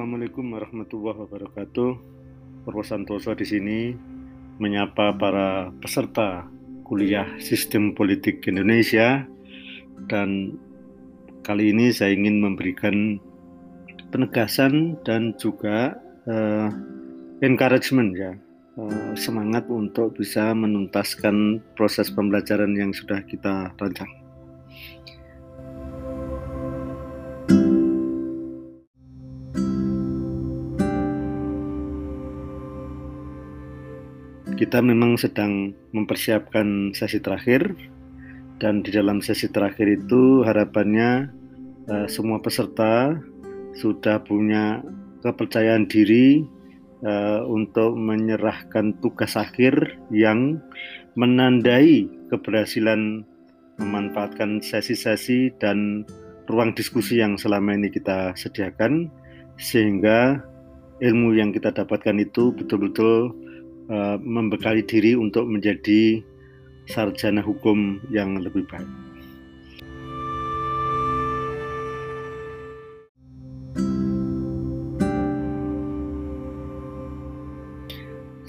Assalamualaikum warahmatullahi wabarakatuh. Purwo Santoso di sini menyapa para peserta kuliah Sistem Politik Indonesia dan kali ini saya ingin memberikan penegasan dan juga uh, encouragement ya uh, semangat untuk bisa menuntaskan proses pembelajaran yang sudah kita rancang. Kita memang sedang mempersiapkan sesi terakhir. Dan di dalam sesi terakhir itu harapannya uh, semua peserta sudah punya kepercayaan diri uh, untuk menyerahkan tugas akhir yang menandai keberhasilan memanfaatkan sesi-sesi dan ruang diskusi yang selama ini kita sediakan sehingga ilmu yang kita dapatkan itu betul-betul uh, membekali diri untuk menjadi sarjana hukum yang lebih baik.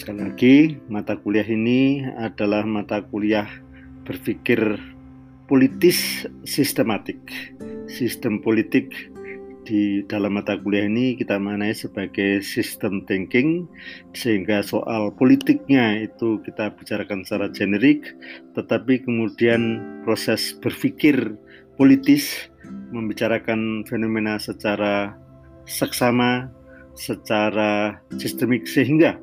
Sekali lagi, mata kuliah ini adalah mata kuliah berpikir politis sistematik. Sistem politik di dalam mata kuliah ini kita manai sebagai sistem thinking sehingga soal politiknya itu kita bicarakan secara generik tetapi kemudian proses berpikir politis membicarakan fenomena secara seksama secara sistemik sehingga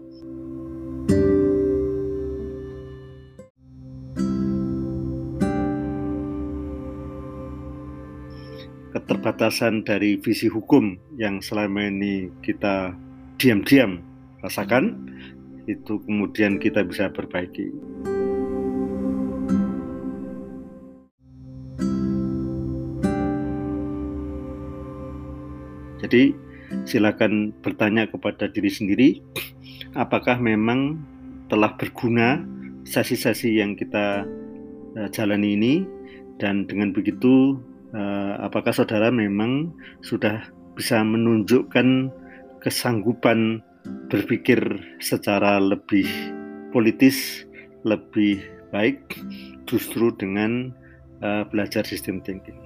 keterbatasan dari visi hukum yang selama ini kita diam-diam rasakan itu kemudian kita bisa perbaiki. Jadi silakan bertanya kepada diri sendiri apakah memang telah berguna sesi-sesi yang kita uh, jalani ini dan dengan begitu apakah saudara memang sudah bisa menunjukkan kesanggupan berpikir secara lebih politis, lebih baik, justru dengan uh, belajar sistem thinking.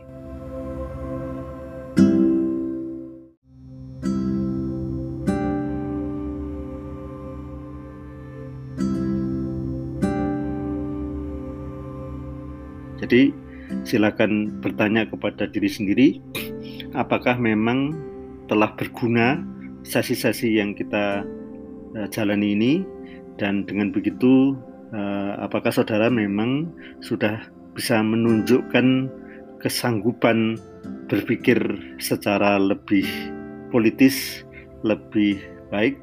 Jadi silakan bertanya kepada diri sendiri apakah memang telah berguna sesi-sesi yang kita uh, jalani ini dan dengan begitu uh, apakah saudara memang sudah bisa menunjukkan kesanggupan berpikir secara lebih politis lebih baik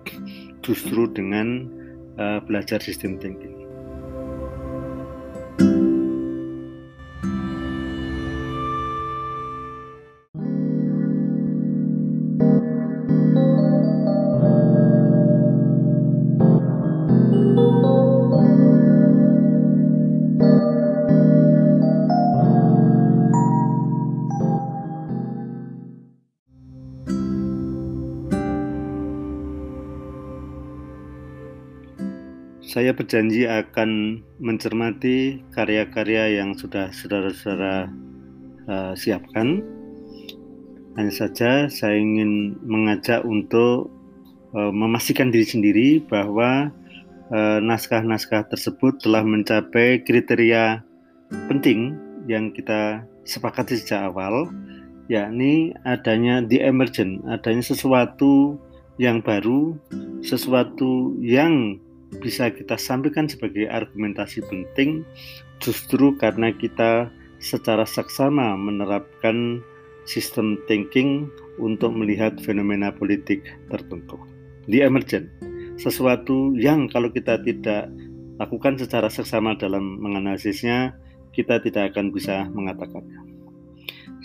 justru dengan uh, belajar sistem thinking. Saya berjanji akan mencermati karya-karya yang sudah saudara-saudara uh, siapkan. Hanya saja saya ingin mengajak untuk uh, memastikan diri sendiri bahwa uh, naskah-naskah tersebut telah mencapai kriteria penting yang kita sepakati sejak awal, yakni adanya the emergent, adanya sesuatu yang baru, sesuatu yang bisa kita sampaikan sebagai argumentasi penting justru karena kita secara saksama menerapkan sistem thinking untuk melihat fenomena politik tertentu. Di emergent, sesuatu yang kalau kita tidak lakukan secara seksama dalam menganalisisnya, kita tidak akan bisa mengatakannya.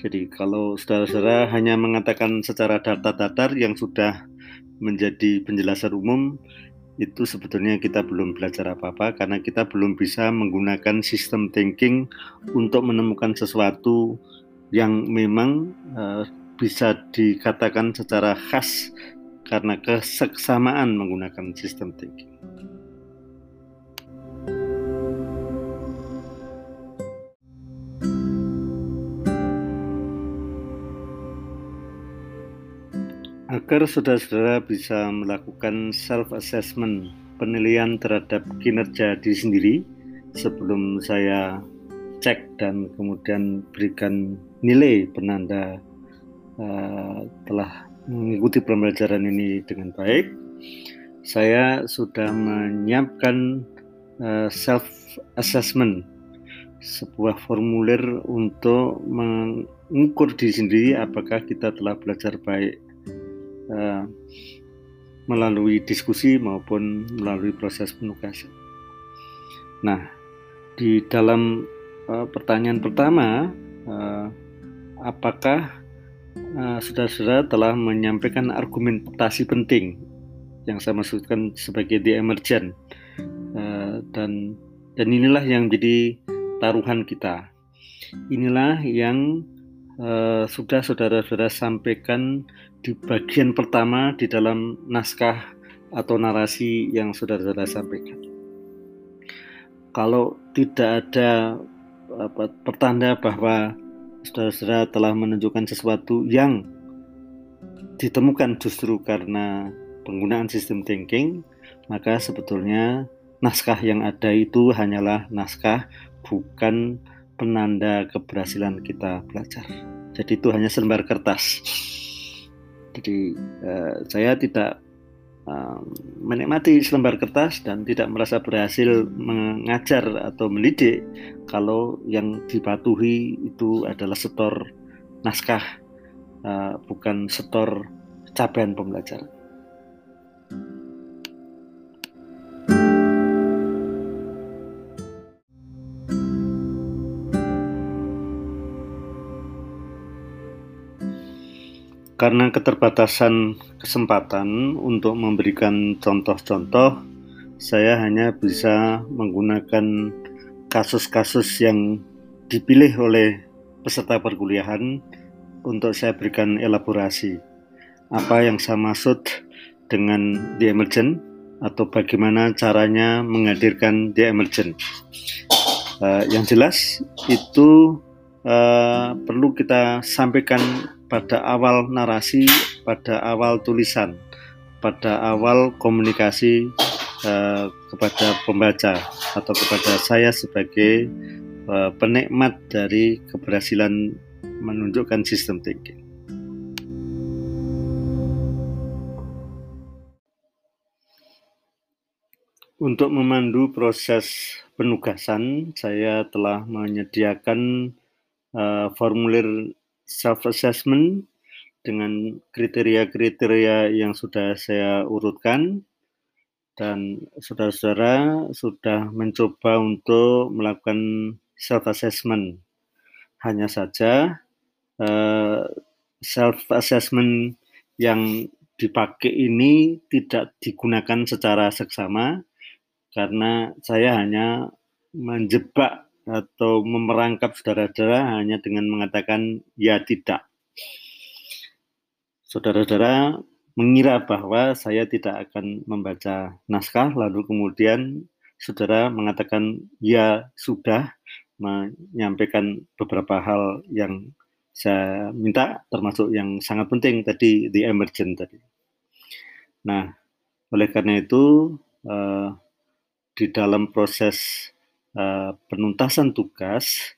Jadi kalau saudara-saudara hanya mengatakan secara datar-datar yang sudah menjadi penjelasan umum, itu sebetulnya kita belum belajar apa-apa karena kita belum bisa menggunakan sistem thinking untuk menemukan sesuatu yang memang uh, bisa dikatakan secara khas karena kesesamaan menggunakan sistem thinking. Agar saudara-saudara bisa melakukan self-assessment, penilaian terhadap kinerja diri sendiri sebelum saya cek dan kemudian berikan nilai penanda uh, telah mengikuti pembelajaran ini dengan baik. Saya sudah menyiapkan uh, self assessment sebuah formulir untuk mengukur diri sendiri apakah kita telah belajar baik uh, melalui diskusi maupun melalui proses penugasan. Nah, di dalam uh, pertanyaan pertama, uh, apakah saudara-saudara telah menyampaikan argumentasi penting yang saya maksudkan sebagai the emergent uh, dan dan inilah yang jadi taruhan kita. Inilah yang uh, sudah saudara-saudara sampaikan di bagian pertama di dalam naskah atau narasi yang saudara-saudara sampaikan. Kalau tidak ada apa, pertanda bahwa saudara-saudara telah menunjukkan sesuatu yang ditemukan justru karena penggunaan sistem thinking, maka sebetulnya naskah yang ada itu hanyalah naskah bukan penanda keberhasilan kita belajar. Jadi itu hanya selembar kertas. Jadi eh, saya tidak menikmati selembar kertas dan tidak merasa berhasil mengajar atau mendidik kalau yang dipatuhi itu adalah setor naskah uh, bukan setor capaian pembelajaran. Karena keterbatasan kesempatan untuk memberikan contoh-contoh, saya hanya bisa menggunakan kasus-kasus yang dipilih oleh peserta perkuliahan untuk saya berikan elaborasi. Apa yang saya maksud dengan the emergent atau bagaimana caranya menghadirkan the emergent. Uh, yang jelas itu uh, perlu kita sampaikan pada awal narasi, pada awal tulisan, pada awal komunikasi uh, kepada pembaca atau kepada saya sebagai uh, penikmat dari keberhasilan menunjukkan sistem thinking. Untuk memandu proses penugasan, saya telah menyediakan uh, formulir self assessment dengan kriteria-kriteria yang sudah saya urutkan dan saudara-saudara sudah mencoba untuk melakukan self assessment. Hanya saja eh, self assessment yang dipakai ini tidak digunakan secara seksama karena saya hanya menjebak atau memerangkap saudara-saudara hanya dengan mengatakan ya tidak. Saudara-saudara mengira bahwa saya tidak akan membaca naskah lalu kemudian saudara mengatakan ya sudah menyampaikan beberapa hal yang saya minta termasuk yang sangat penting tadi the emergent tadi. Nah, oleh karena itu uh, di dalam proses Eh, penuntasan tugas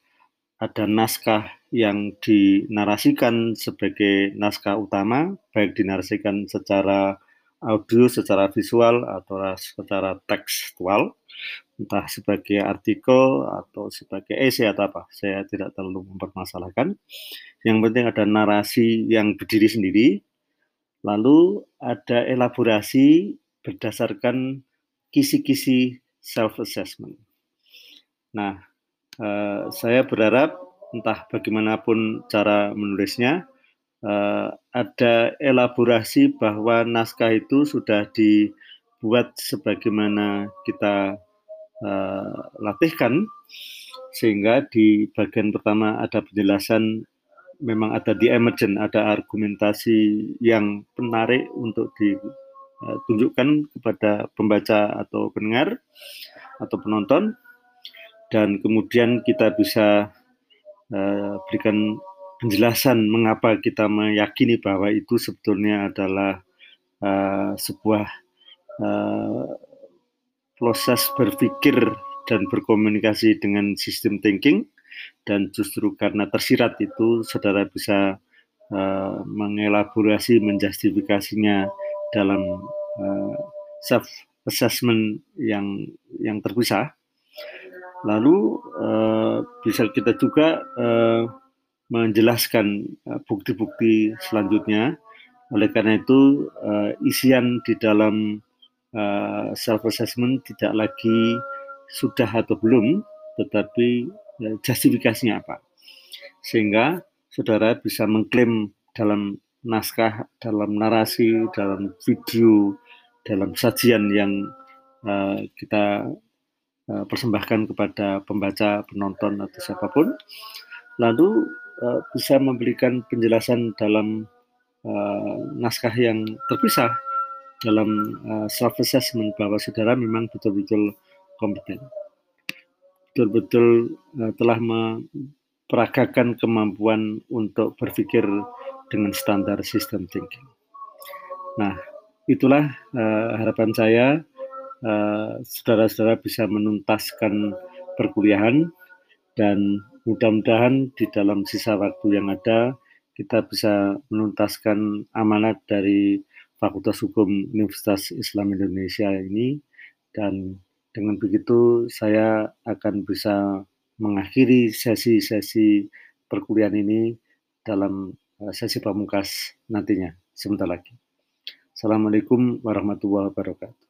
ada naskah yang dinarasikan sebagai naskah utama, baik dinarasikan secara audio, secara visual, atau secara tekstual, entah sebagai artikel atau sebagai esai atau apa. Saya tidak terlalu mempermasalahkan. Yang penting ada narasi yang berdiri sendiri, lalu ada elaborasi berdasarkan kisi-kisi self-assessment. Nah, uh, saya berharap entah bagaimanapun cara menulisnya, uh, ada elaborasi bahwa naskah itu sudah dibuat sebagaimana kita uh, latihkan, sehingga di bagian pertama ada penjelasan memang ada di emergent, ada argumentasi yang menarik untuk ditunjukkan kepada pembaca atau pendengar atau penonton, dan kemudian kita bisa uh, berikan penjelasan mengapa kita meyakini bahwa itu sebetulnya adalah uh, sebuah uh, proses berpikir dan berkomunikasi dengan sistem thinking. Dan justru karena tersirat itu saudara bisa uh, mengelaborasi menjustifikasinya dalam uh, self assessment yang yang terpisah lalu uh, bisa kita juga uh, menjelaskan bukti-bukti uh, selanjutnya oleh karena itu uh, isian di dalam uh, self assessment tidak lagi sudah atau belum, tetapi ya, justifikasinya apa. Sehingga saudara bisa mengklaim dalam naskah, dalam narasi, dalam video, dalam sajian yang uh, kita uh, persembahkan kepada pembaca, penonton atau siapa pun, lalu uh, bisa memberikan penjelasan dalam uh, naskah yang terpisah dalam self assessment bahwa saudara memang betul-betul kompeten. Betul-betul telah memperagakan kemampuan untuk berpikir dengan standar sistem thinking. Nah, itulah harapan saya saudara saudara-saudara bisa menuntaskan perkuliahan dan mudah-mudahan di dalam sisa waktu yang ada kita bisa menuntaskan amanat dari Fakultas Hukum Universitas Islam Indonesia ini dan dengan begitu saya akan bisa mengakhiri sesi-sesi perkuliahan ini dalam eh, sesi pamungkas nantinya sebentar lagi. Assalamualaikum warahmatullahi wabarakatuh.